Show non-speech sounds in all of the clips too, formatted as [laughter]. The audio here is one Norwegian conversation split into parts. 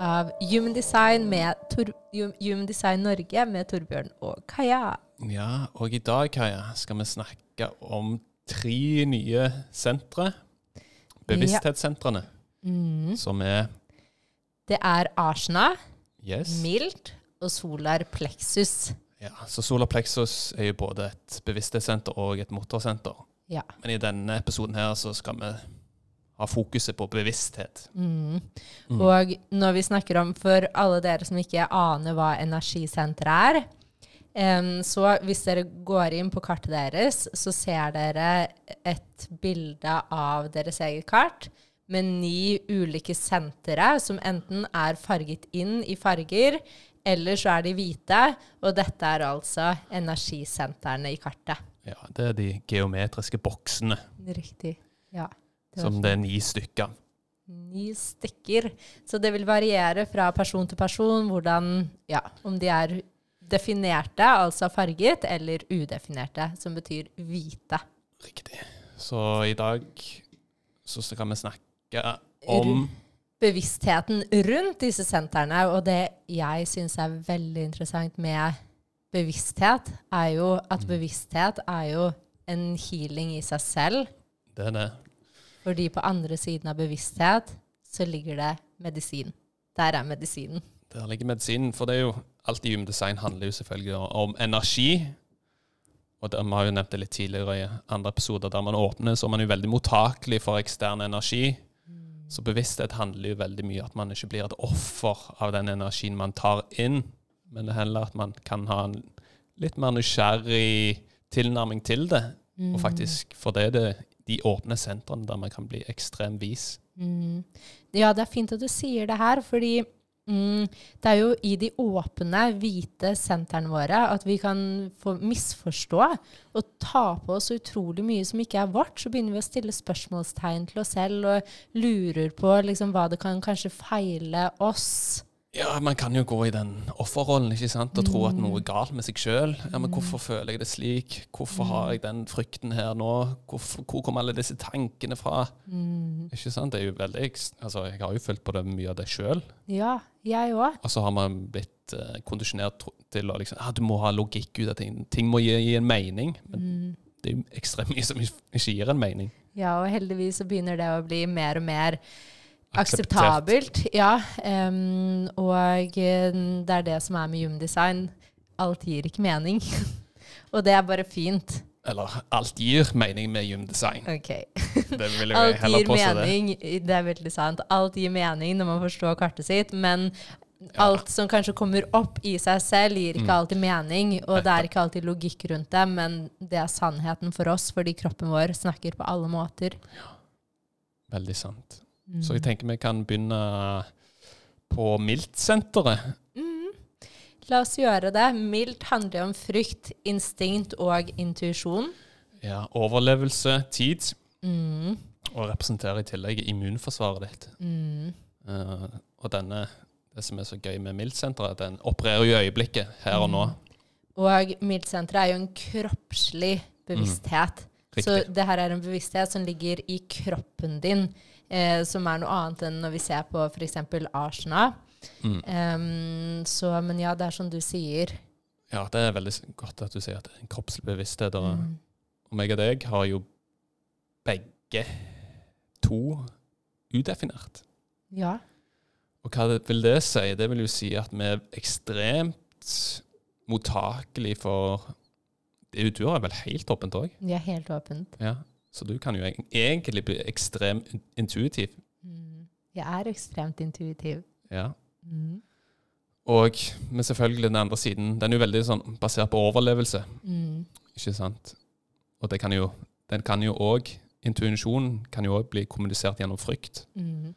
Av Human Design, med Tor Human Design Norge med Torbjørn og Kaja. Ja, og i dag, Kaja, skal vi snakke om tre nye sentre. Bevissthetssentrene, Mm. som er Det er Arsena, Yes. Milt og Solar Plexus. Ja, så Solar Plexus er jo både et bevissthetssenter og et motorsenter. Ja. Men i denne episoden her så skal vi ha fokuset på bevissthet. Mm. Mm. Og når vi snakker om, for alle dere som ikke aner hva energisenteret er, um, så hvis dere går inn på kartet deres, så ser dere et bilde av deres eget kart med ni ulike sentre som enten er farget inn i farger, eller så er de hvite, og dette er altså energisentrene i kartet. Ja, det er de geometriske boksene, Riktig. Ja. Som det er ni stykker. Ni stykker. Så det vil variere fra person til person hvordan, ja, om de er definerte, altså farget, eller udefinerte, som betyr hvite. Riktig. Så i dag så skal vi snakke om Bevisstheten rundt disse sentrene, og det jeg syns er veldig interessant med bevissthet, er jo at bevissthet er jo en healing i seg selv, det. Er det. Fordi på andre siden av bevissthet så ligger det medisin. Der er medisinen. Der ligger medisinen. For det er jo alt i Human Design handler jo selvfølgelig om energi. Og det, Vi har jo nevnt det litt tidligere i andre episoder. Der man åpner, så er man jo veldig mottakelig for ekstern energi. Så bevissthet handler jo veldig mye at man ikke blir et offer av den energien man tar inn, men det er heller at man kan ha en litt mer nysgjerrig tilnærming til det. Og faktisk, for det er det de åpne sentrene der man kan bli ekstremt vis. Mm. Ja, det er fint at du sier det her, fordi mm, det er jo i de åpne, hvite sentrene våre at vi kan få misforstå og ta på oss utrolig mye som ikke er vårt. Så begynner vi å stille spørsmålstegn til oss selv og lurer på liksom, hva det kan kanskje feile oss. Ja, man kan jo gå i den offerrollen ikke sant? og tro at noe er galt med seg sjøl. Ja, men hvorfor føler jeg det slik? Hvorfor har jeg den frykten her nå? Hvorfor, hvor kommer alle disse tankene fra? Ikke sant? Det er jo veldig, altså, Jeg har jo følt på det mye av det sjøl. Ja, jeg òg. Og så har man blitt uh, kondisjonert til å liksom ah, Du må ha logikk ut av ting. Ting må gi, gi en mening. Men det er jo ekstremt mye som ikke gir en mening. Ja, og heldigvis så begynner det å bli mer og mer. Akseptabelt. Ja, Um, og eh, det er det som er med human. Alt gir ikke mening. [laughs] og det er bare fint. Eller alt gir mening med Human okay. Ok. Det vil jeg [laughs] heller påstå det. mening. Det er veldig sant. Alt gir mening når man forstår kartet sitt, men alt som kanskje kommer opp i seg selv, gir ikke Mm. alltid mening. Og det er ikke alltid logikk rundt det, men det er sannheten for oss, fordi kroppen vår snakker på alle måter. Veldig sant. Mm. Så jeg tenker vi kan begynne på Milt-senteret. Mm. La oss gjøre det. Milt handler om frykt, instinkt og intuisjon. Ja, overlevelse, tid, Mm. og representerer i tillegg immunforsvaret ditt. Mm. Eh, og denne, det som er så gøy med Milt-senteret, den opererer jo i øyeblikket, her og nå. Og mildsenteret er jo en kroppslig bevissthet. Så Mm. Det her er en bevissthet som ligger i kroppen din, eh, som er noe annet enn når vi ser på f.eks. Arsena. Mm. Um, så, men ja, det er som du sier. Ja, det er veldig godt at du sier at det er en kroppslig bevissthet. Og, Mm. og meg og deg har jo begge to udefinert. Ja. Og hva det, vil det si? Det vil jo si at vi er ekstremt mottakelig for det, Du er vel helt åpent òg? Er helt åpent. Ja. Så du kan jo egentlig bli ekstremt intuitiv. Mm. Jeg er ekstremt intuitiv. Ja. Mm. Og, men selvfølgelig den andre siden, den er jo veldig sånn basert på overlevelse. Mm. Ikke sant? Og det kan jo, den kan jo òg Intuisjon kan jo òg bli kommunisert gjennom frykt. Mm.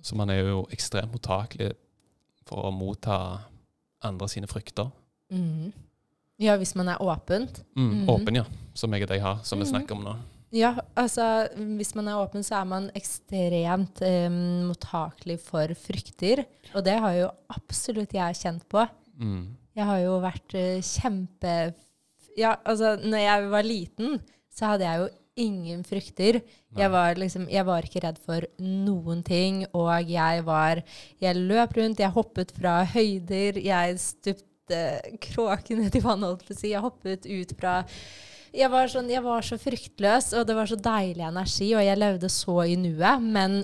Så man er jo ekstremt mottakelig for å motta andre sine frykter. Mm. Ja, hvis man er åpent. Mm, Mhm. Åpen, ja. Som jeg og deg har, som vi Mhm. snakker om nå. Ja, altså hvis man er åpen, så er man ekstremt eh, mottakelig for frykter. Og det har jo absolutt jeg kjent på. Mm. Jeg har jo vært eh, kjempe... Ja, altså når jeg var liten, så hadde jeg jo ingen frykter. Jeg var, liksom, jeg var ikke redd for noen ting, og jeg var Jeg løp rundt, jeg hoppet fra høyder, jeg stupte kråkene til i vannet, holdt på å si. Jeg hoppet ut fra jeg var, sånn, jeg var så fryktløs, og det var så deilig energi, og jeg levde så i nuet. Men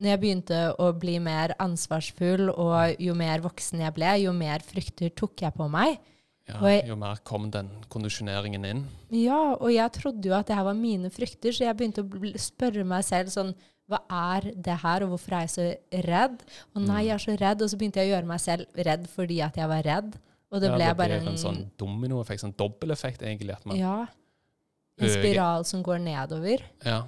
når jeg begynte å bli mer ansvarsfull, og jo mer voksen jeg ble, jo mer frykter tok jeg på meg. Ja, jeg- jo mer kom den kondisjoneringen inn. Ja, og jeg trodde jo at det her var mine frykter, så jeg begynte å spørre meg selv sånn Hva er det her, og hvorfor er jeg så redd? Og nei, jeg er så redd. Og så begynte jeg å gjøre meg selv redd fordi at jeg var redd. Og det Ja, ble det bare en, en sånn dominoeffekt, sånn dobbeleffekt egentlig. At man ja, en spiral som går nedover. Ja.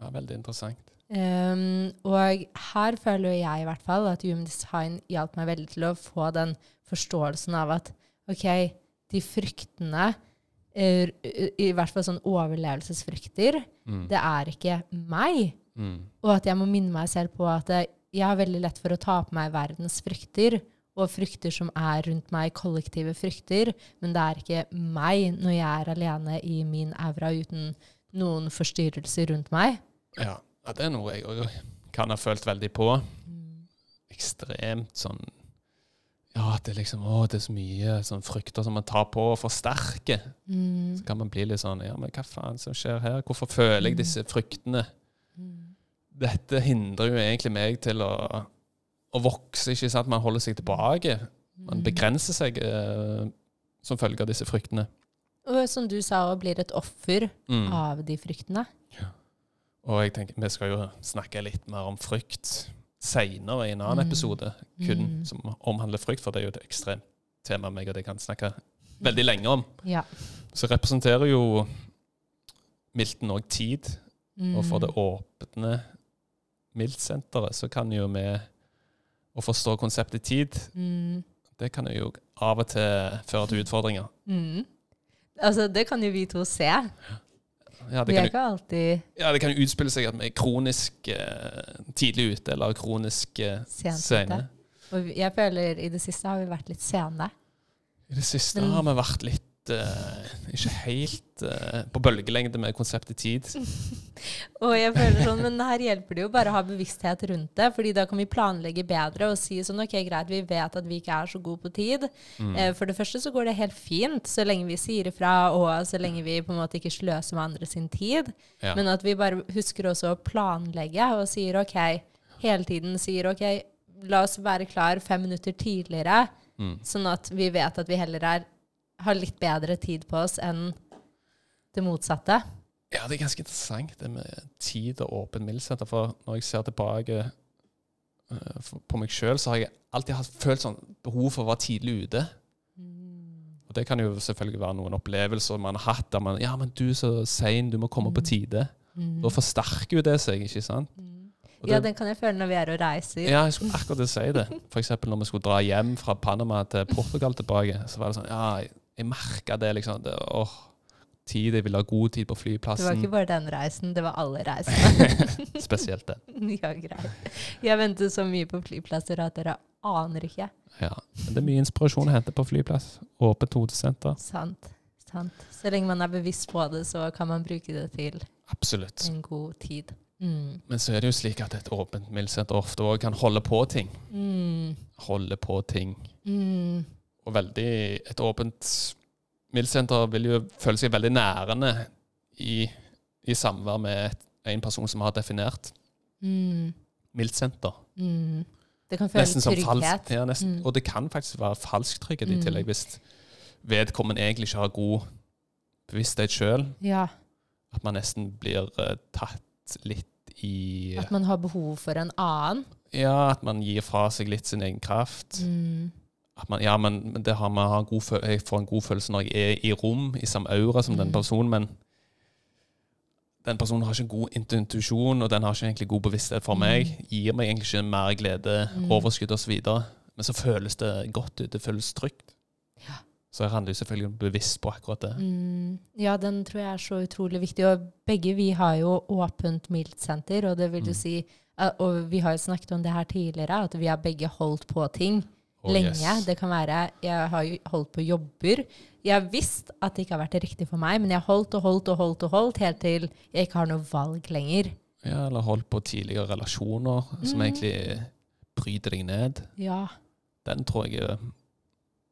ja, veldig interessant. Um, og her føler jeg i hvert fall at Human Design hjalp meg veldig til å få den forståelsen av at OK, de fryktene, i hvert fall sånn overlevelsesfrykter, Mm. det er ikke meg. Mm. Og at jeg må minne meg selv på at eh, jeg har veldig lett for å ta på meg verdens frykter, og frykter som er rundt meg, kollektive frykter, men det er ikke meg når jeg er alene i min aura uten noen forstyrrelser rundt meg. Ja. det er noe jeg òg kan ha følt veldig på. Mm. Ekstremt sånn Ja, det liksom Å, det er så mye sånn frykter som man tar på og forsterker. Mm. Så kan man bli litt sånn Ja, men hva faen som skjer her? Hvorfor føler jeg disse fryktene? Mm. Dette hindrer jo egentlig meg til å, å vokse, ikke sant? Man holder seg tilbake. Man Mm. begrenser seg eh, som følge av disse fryktene. Og som du sa, og blir et offer Mm. av de fryktene. Ja. Og jeg tenker, vi skal jo snakke litt mer om frykt seinere i en annen Mm. episode, kun Mm. som omhandler frykt, for det er jo et ekstremt tema meg og det kan snakke veldig lenge om. Ja. Så representerer jo milten òg tid, Mm. og for det åpne Milt-senteret så kan jo vi å forstå konseptet tid, Mm. det kan jo av og til føre til utfordringer. Mm. Altså, det kan jo vi to se. Ja, det Vi kan er ikke alltid ja, det kan jo utspille seg at vi er kronisk eh, tidlig ute, eller kronisk eh, sene. Og jeg føler i det siste har vi vært litt sene. I det siste har vi vært litt ikke helt eh, på bølgelengde med konseptet tid. [laughs] Og jeg føler sånn, men her hjelper det jo bare å ha bevissthet rundt det, fordi da kan vi planlegge bedre og si sånn, ok, greit, vi vet at vi ikke er så gode på tid. Mm. Eh, For det første så går det helt fint, så lenge vi sier ifra, og så lenge vi på en måte ikke sløser med andre sin tid. Ja. Men at vi bare husker også å planlegge, og sier ok, hele tiden sier ok, la oss være klar fem minutter tidligere, Mm. sånn at vi vet at vi heller er, har litt bedre tid på oss enn det motsatte. Ja, det er ganske interessant det med tid og åpen mildsenter. For når jeg ser tilbake uh, på meg sjøl, så har jeg alltid hatt følt sånn behov for å være tidlig ute. Og det kan jo selvfølgelig være noen opplevelser man har hatt der man Ja, men du er så sein, du må komme på tide. Da forsterker jo det seg, ikke sant? Det, Ja, den kan jeg føle når vi er og reiser. Ja, jeg skulle akkurat si det. Eksempel når vi skulle dra hjem fra Panama til Portugal tilbake, så var det sånn Ja, jeg, merka det, liksom. Det, åh, tid, jeg ville ha god tid på flyplassen. Det var ikke bare den reisen, det var alle reisene. [laughs] Spesielt den. [laughs] ja, greit. Jeg venter så mye på flyplasser at dere aner ikke. Ja. Men det er mye inspirasjon å hente på flyplass. Åpent hodesenter. Sant. Sant. Så lenge man er bevisst på det, så kan man bruke det til Absolutt. en god tid. Mm. Men så er det jo slik at et åpent mildsenter ofte òg kan holde på ting. Mm. Holde på ting. Mm. Og veldig Et åpent mildsenter vil jo føle seg veldig nærende i, i samvær med en person som har definert Mm. mildsenter. Mm. Det kan føles trygghet. falsk, ja, nesten, Mm. Og det kan faktisk være falsk trygghet i Mm. tillegg, hvis vedkommende egentlig ikke har god bevissthet sjøl. Ja, At man nesten blir uh, tatt litt i At man har behov for en annen. Ja, at man gir fra seg litt sin egen kraft. Mm. At man, ja, men men det har man har god jeg får en god følelse når jeg er i rom, i samme aura som den Mm. personen, men den personen har ikke en god intuisjon, og den har ikke egentlig god bevissthet for meg. Gir meg egentlig ikke mer glede, Mm. overskudd osv. Men så føles det godt ut. Det føles trygt. Så jeg handler jo selvfølgelig bevisst på akkurat det. Mm, ja, den tror jeg er så utrolig viktig. Og begge vi har jo åpent mildt-senter, og det vil jo Mm. si eh, Og vi har jo snakket om det her tidligere, at vi har begge holdt på ting Oh, lenge. yes. Det kan være Jeg har jo holdt på jobber. Jeg har visst at det ikke har vært riktig for meg, men jeg har holdt og holdt og holdt og holdt helt til jeg ikke har noe valg lenger. Ja, eller holdt på tidligere relasjoner som Mm. egentlig bryter deg ned. Ja. Den tror jeg eh,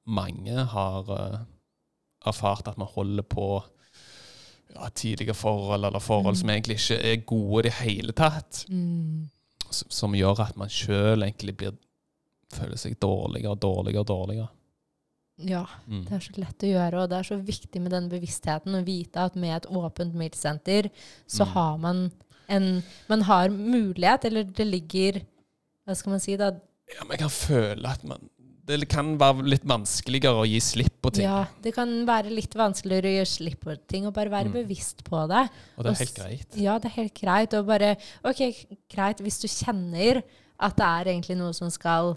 mange har eh, erfart at man holder på ja, tidligere forhold, eller forhold Mm. som egentlig ikke er gode i det hele tatt. Mm. Som, Som gjør at man sjøl egentlig blir, føler seg dårligere og dårligere og dårligere. Ja. Mm. Det er så lett å gjøre, og det er så viktig med den bevisstheten å vite at med et åpent mildt-senter så Mm. har man en Man har mulighet, eller det ligger Hva skal man si, da? Ja, men jeg kan føle at man Det kan være litt vanskeligere å gi slipp på ting. Ja, det kan være litt vanskeligere å gi slipp på ting, og bare være Mm. bevisst på det. Og det er Og helt greit. Ja, det er helt greit. Og bare OK, greit, hvis du kjenner at det er egentlig noe som skal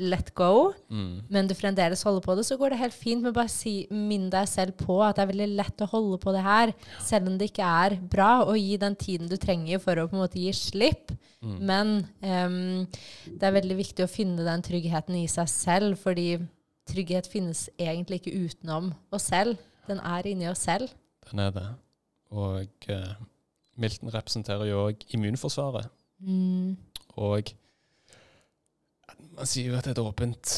let go, Mm. men du fremdeles holder på det, så går det helt fint. Men bare si, minn deg selv på at det er veldig lett å holde på det her, selv om det ikke er bra, og gi den tiden du trenger for å på en måte gi slipp. Mm. Men um, det er veldig viktig å finne den tryggheten i seg selv, fordi trygghet finnes egentlig ikke utenom oss selv. Den er inni oss selv. Den er det. Og uh, Milton representerer jo òg immunforsvaret. Mm. Og man sier jo at et åpent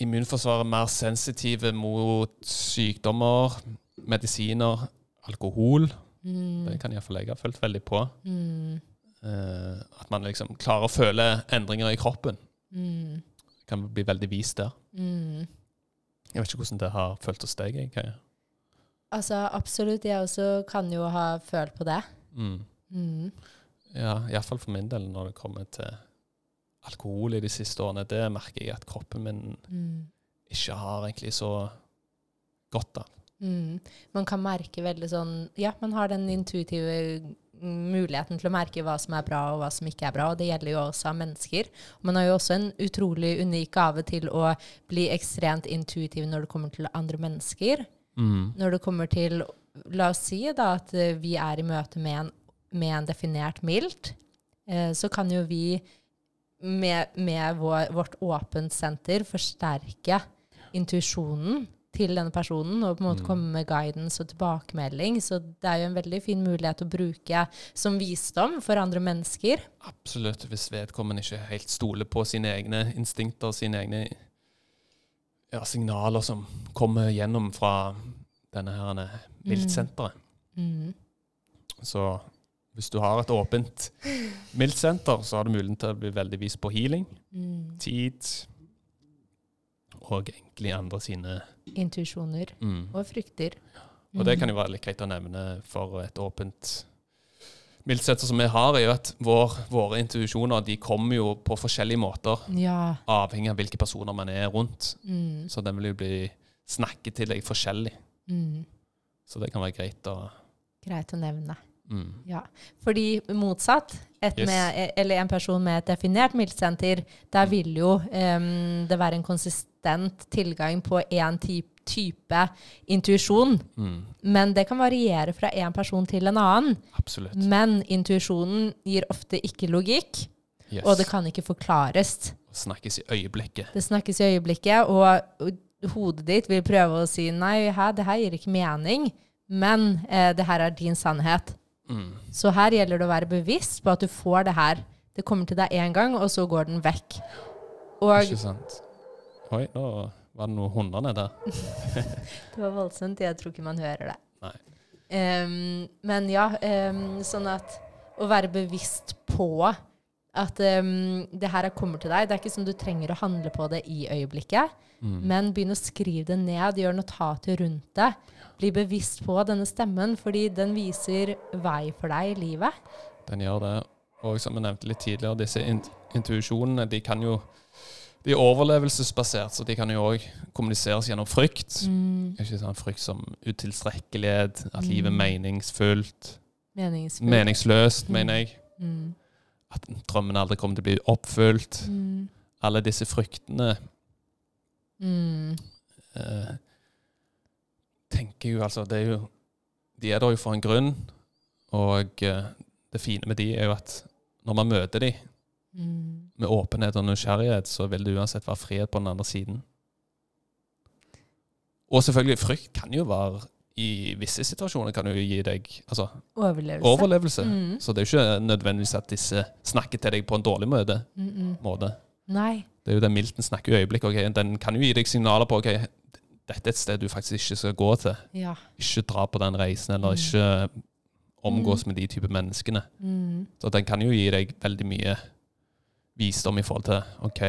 immunforsvar er mer sensitive mot sykdommer, medisiner, alkohol. Mm. Det kan iallfall jeg ha følt veldig på. Mm. Eh, at man liksom klarer å føle endringer i kroppen. Mm. Kan bli veldig vist der. Mm. Jeg vet ikke hvordan det har følt hos deg. Jeg, Altså, absolutt. Jeg også kan jo ha følt på det. Mm. Mm. Ja, iallfall for min del når det kommer til alkohol i de siste årene. Det merker jeg at kroppen min Mm. ikke har egentlig så godt av. Mm. Man kan merke veldig sånn Ja, man har den intuitive muligheten til å merke hva som er bra, og hva som ikke er bra. Og det gjelder jo også av mennesker. Man har jo også en utrolig unik gave til å bli ekstremt intuitiv når det kommer til andre mennesker. Mm. Når det kommer til La oss si da at vi er i møte med en, med en definert mildt, eh, så kan jo vi med, med vår, vårt åpent senter forsterke intuisjonen til denne personen og på en måte Mm. komme med guidance og tilbakemelding. Så det er jo en veldig fin mulighet å bruke som visdom for andre mennesker. Absolutt, hvis vedkommende ikke helt stoler på sine egne instinkter, sine egne ja, signaler som kommer gjennom fra denne her miltsenteret. Mm. Så hvis du har et åpent miltsenter, så har du muligheten til å bli veldig vis på healing, Mm. tid og egentlig andre sine Intuisjoner mm. og frykter. Og det kan jo være litt greit å nevne for et åpent mildsenter som vi har, er jo at vår, våre intuisjoner de kommer jo på forskjellige måter, Ja. avhengig av hvilke personer man er rundt. Mm. Så den vil jo bli snakket til deg forskjellig. Mm. Så det kan være greit å Greit å nevne. Mm. Ja, fordi motsatt, et Yes. med, eller en person med et definert mildsenter, der vil jo um, det være en konsistent tilgang på én type, type intuisjon. Mm. Men det kan variere fra en person til en annen. Absolutt. Men intuisjonen gir ofte ikke logikk, Yes. og det kan ikke forklares. Snakkes i øyeblikket. Det snakkes i øyeblikket, og og hodet ditt vil prøve å si nei, her, det her gir ikke mening, men eh, det her er din sannhet. Mm. Så her gjelder det å være bevisst på at du får det her. Det kommer til deg én gang, og så går den vekk. Og Ikke sant. Oi, nå var det noen hunder nede der. [laughs] det var voldsomt. Jeg tror ikke man hører det. Nei. Um, men ja, um, sånn at å være bevisst på at um, det her kommer til deg. Det er ikke sånn du trenger å handle på det i øyeblikket, Mm. men begynn å skrive det ned. Gjør notater rundt det. Bli bevisst på denne stemmen, fordi den viser vei for deg i livet. Den gjør det. Og som jeg nevnte litt tidligere, disse int intuisjonene de kan jo de er overlevelsesbasert, så de kan jo òg kommuniseres gjennom frykt. Mm, Ikke sånn Frykt som utilstrekkelighet, at livet er Mm. meningsfullt. meningsfullt. Meningsløst, Mm. mener jeg. Mm, At drømmen aldri kommer til å bli oppfylt. mm, Alle disse fryktene mm, eh, tenker jo altså, det er jo De er der jo for en grunn. Og eh, det fine med de er jo at når man møter de Mm. med åpenhet og nysgjerrighet, så vil det uansett være frihet på den andre siden. Og selvfølgelig, frykt kan jo være I visse situasjoner kan jo gi deg altså, Overlevelse. overlevelse. Mm. Så det er jo ikke nødvendigvis at disse snakker til deg på en dårlig måte. Mm -mm. måte. Nei. Det er jo det Milton snakker i øyeblikket. Okay? Den kan jo gi deg signaler på ok, dette er et sted du faktisk ikke skal gå til. Ja. Ikke dra på den reisen, eller Mm. ikke omgås med de type menneskene. Mm. Så den kan jo gi deg veldig mye visdom i forhold til OK,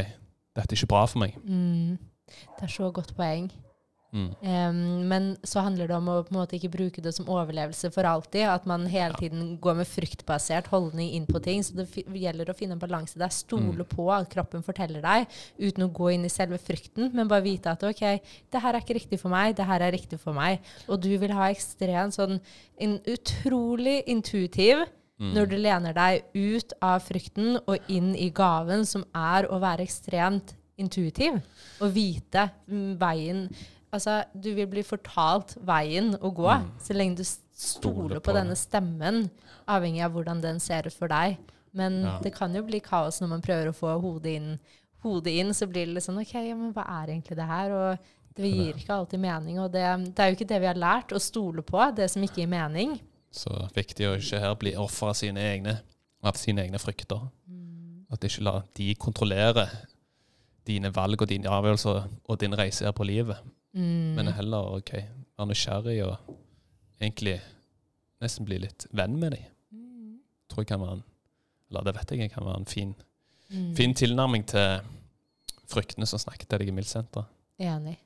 dette er ikke bra for meg. Mm. Det er så godt poeng. Mm. Um, men så handler det om å på en måte ikke bruke det som overlevelse for alltid. At man hele tiden går med fryktbasert holdning inn på ting. Så det gjelder å finne en balanse der. Stole Mm. på at kroppen forteller deg, uten å gå inn i selve frykten, men bare vite at OK, det her er ikke riktig for meg, det her er riktig for meg. Og du vil ha ekstremt sånn en utrolig intuitiv Mm. når du lener deg ut av frykten og inn i gaven, som er å være ekstremt intuitiv. Og vite veien Altså, du vil bli fortalt veien å gå, Mm. så lenge du stoler på, på denne stemmen, avhengig av hvordan den ser ut for deg. Men Ja. det kan jo bli kaos når man prøver å få hodet inn. Hodet inn, så blir det litt sånn OK, ja, men hva er egentlig det her? Og det gir ikke alltid mening. Og det, det er jo ikke det vi har lært, å stole på det som ikke gir mening. Så viktig å ikke her bli offer av sine egne, av sine egne frykter. At ikke la de kontrollere dine valg og dine avgjørelser og din reise her på livet. Mm. Men heller ok, være nysgjerrig og egentlig nesten bli litt venn med dem. Mm. Tror jeg kan være en, eller det vet jeg kan være en fin, Mm. fin tilnærming til fryktene som snakker til deg i Mildsenteret. Enig.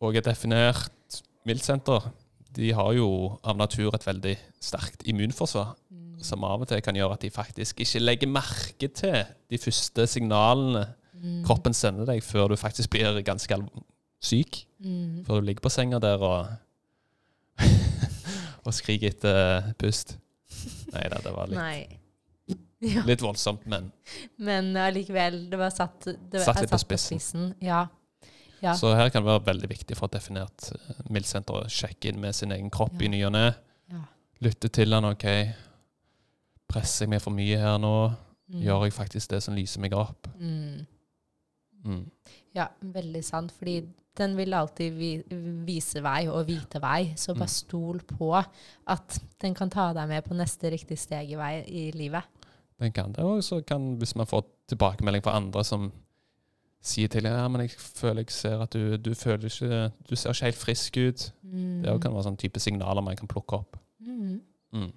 Og et definert mildsenter de har jo av natur et veldig sterkt immunforsvar, Mm. som av og til kan gjøre at de faktisk ikke legger merke til de første signalene Mm. kroppen sender deg, før du faktisk blir ganske alv- syk. Mm. For du ligger på senga der og [laughs] og skriker etter pust. Nei da, det var litt, Nei. [laughs] Ja. litt voldsomt, men Men allikevel, det var satt, det Satt litt på satt på spissen. spissen. Ja. Ja. Så her kan det være veldig viktig for et definert eh, mildsenter å sjekke inn med sin egen kropp i ny og ne. Ja. Lytte til han, OK. Presser jeg meg for mye her nå? Mm. Gjør jeg faktisk det som lyser meg opp? Mm. Mm. Ja, veldig sant. Fordi den vil alltid vi, vise vei og vite vei. Så bare Mm. stol på at den kan ta deg med på neste riktige steg i vei i livet. Den kan det. Og så kan, hvis man får tilbakemelding fra andre som sier til deg ja, men jeg føler jeg ser at du, du føler ikke Du ser ikke helt frisk ut. Mm. Det kan være sånn type signaler man kan plukke opp. Mm. Mm.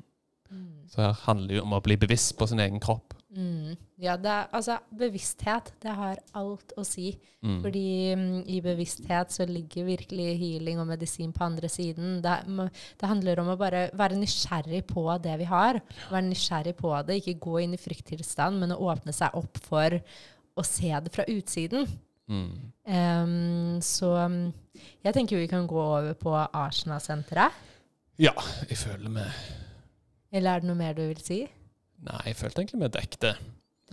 Mm. Så her handler det jo om å bli bevisst på sin egen kropp. Mm. Ja, det er, altså, bevissthet, det har alt å si. Mm. Fordi um, i bevissthet så ligger virkelig healing og medisin på andre siden. Det, det handler om å bare være nysgjerrig på det vi har. Være nysgjerrig på det, ikke gå inn i frykttilstand, men å åpne seg opp for å se det fra utsiden. Mm. Um, så mm, jeg tenker vi kan gå over på Arsenal-senteret. Ja, jeg føler meg Eller er det noe mer du vil si? Nei, jeg følte egentlig vi dekket det.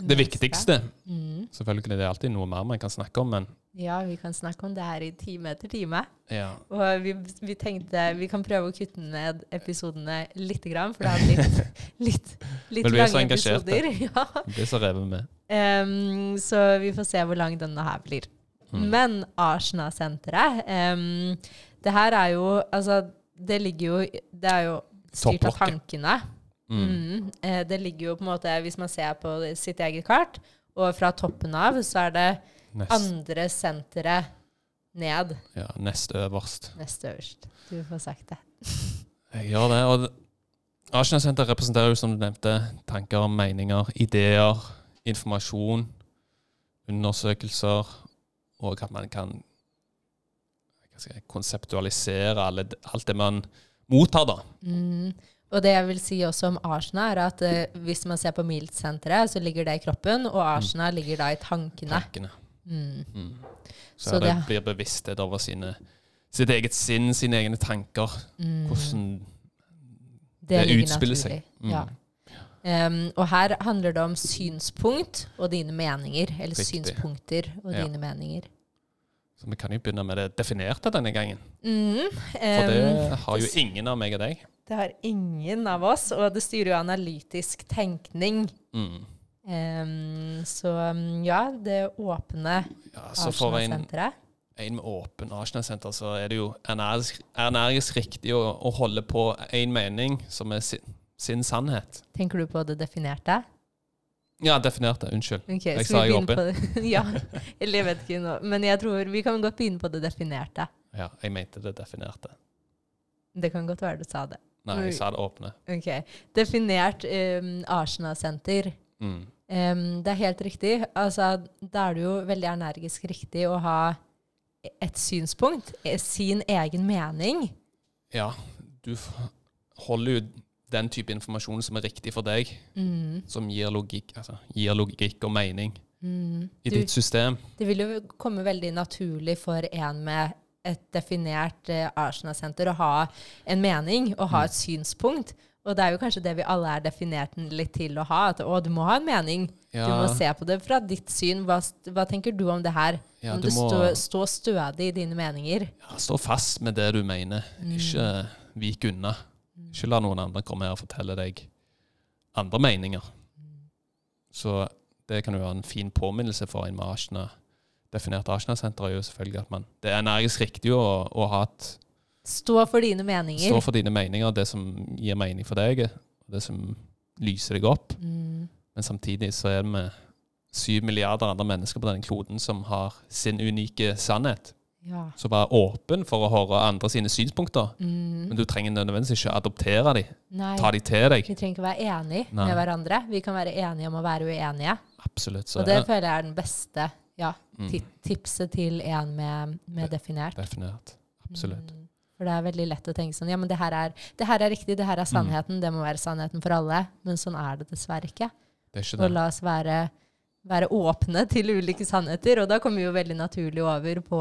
Det viktigste. Mm. Selvfølgelig det er alltid noe mer man kan snakke om, men Ja, vi kan snakke om det her i time etter time. ja. Og vi, vi tenkte vi kan prøve å kutte ned episodene litt, grann, for det har blitt [laughs] litt, litt Men vi er så lange engasjerte. episoder. [laughs] Blir så revet med. Em, så vi får se hvor lang denne her blir. Mm. Men Arsenal-senteret um, Det her er jo Altså, det ligger jo Det er jo styrt av tankene. Mm. Mm. Eh, det ligger jo på en måte, hvis man ser på sitt eget kart, og fra toppen av, så er det Nest, andre senteret ned. ja, nest øverst. Nest øverst. Du får sagt det. Jeg gjør det. og Arsenal-senteret representerer jo, som du nevnte, tanker, meninger, ideer, informasjon, undersøkelser, og at man kan jeg, konseptualisere alt det man mottar, da. Mm. Og det jeg vil si også om Arsena, er at eh, hvis man ser på Milt-senteret, så ligger det i kroppen, og Arsenal ligger da i tankene. Tankene. Mm. Mm. Så, Så det, det- blir bevissthet over sine, sitt eget sinn, sine egne tanker. Mm. Hvordan det, det utspiller seg. naturlig. Mm. Ja. Um, og her handler det om synspunkt og dine meninger. Eller Riktig. synspunkter og Ja. dine meninger. Så vi kan jo begynne med det definerte denne gangen. Mm, For det har jo ingen av meg og deg. Det har ingen av oss, og det styrer jo analytisk tenkning. Mm. Um, så mm, ja, det åpne Ja, Arsenal-senteret. en med åpen Arsenal-senter, så er det jo energisk, energisk riktig å, å holde på én mening som er sin, sin sannhet. Tenker du på det definerte? Ja, definerte. Unnskyld. Ok, Jeg sa jeg det? [laughs] ja, eller jeg vet ikke nå. Men jeg tror vi kan godt begynne på det definerte. Ja, jeg mente det definerte. Det kan godt være du sa det. Nei, jeg sa det åpne. Ok. Definert um, Arsenal-senter. Mm. Um, det er helt riktig. Altså, da er det jo veldig energisk riktig å ha et synspunkt, eh, sin egen mening. Ja, du holder jo den type informasjon som er riktig for deg, Mm, som gir logikk, altså, gir logikk og mening mm. i Du, ditt system. det vil jo komme veldig naturlig for en med et definert eh, Arsenal-senter å ha en mening og Mm. ha et synspunkt. Og det er jo kanskje det vi alle er definert litt til å ha. At å, du må ha en mening. Ja, Du må se på det fra ditt syn. Hva, hva tenker du om det her? ja, Om du det må stå, stå stødig i dine meninger. ja, stå fast med det du mener. Mm. Ikke vik unna. Ikke la noen andre komme her og fortelle deg andre meninger. Så det kan jo være en fin påminnelse for en med Arsenal. Definert Arsenal-senter er jo selvfølgelig at man Det er energisk riktig å, å ha et Stå for dine meninger. Stå for dine meninger, det som gir mening for deg, det som lyser deg opp. Mm. Men samtidig så er vi syv milliarder andre mennesker på denne kloden som har sin unike sannhet. Ja. Så vær åpen for å høre andre sine synspunkter. Mm. Men du trenger nødvendigvis ikke adoptere dem. Nei. Ta dem til deg. Vi trenger ikke være enige Nei. med hverandre. Vi kan være enige om å være uenige. Absolutt. Så Og det er føler jeg er den beste ja, mm, ti tipset til en med, med definert. definert. Absolutt. Mm. For det er veldig lett å tenke sånn Ja, men det her er, det her er riktig, det her er sannheten. Det må være sannheten for alle. Men sånn er det dessverre ikke. Det er ikke Og det. la oss være, være åpne til ulike sannheter. Og da kommer vi jo veldig naturlig over på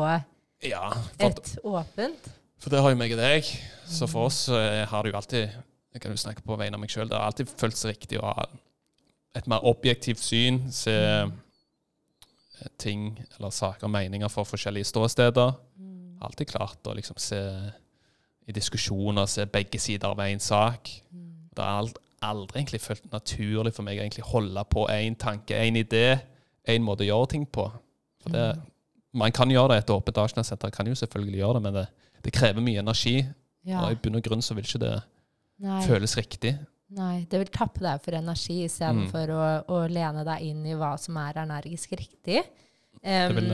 Ja, for, et åpent. for det har jo meg og deg. Så for oss eh, har det jo alltid Jeg kan jo snakke på vegne av meg sjøl. Det har alltid føltes riktig å ha et mer objektivt syn. Se eh, ting eller saker og meninger fra forskjellige ståsteder. Mm. Alltid klart å liksom se i diskusjoner, se begge sider av én sak. Mm. Det har ald- aldri egentlig følt naturlig for meg å egentlig holde på én tanke, én idé, én måte å gjøre ting på. For det, man kan gjøre det, et åpent Arsenal-senter kan jo selvfølgelig gjøre det, men det, det krever mye energi. Ja. Og i bunn og grunn så vil ikke det Nei. føles riktig. Nei, det vil tappe deg for energi istedenfor å, å lene deg inn i hva som er energisk riktig. Vil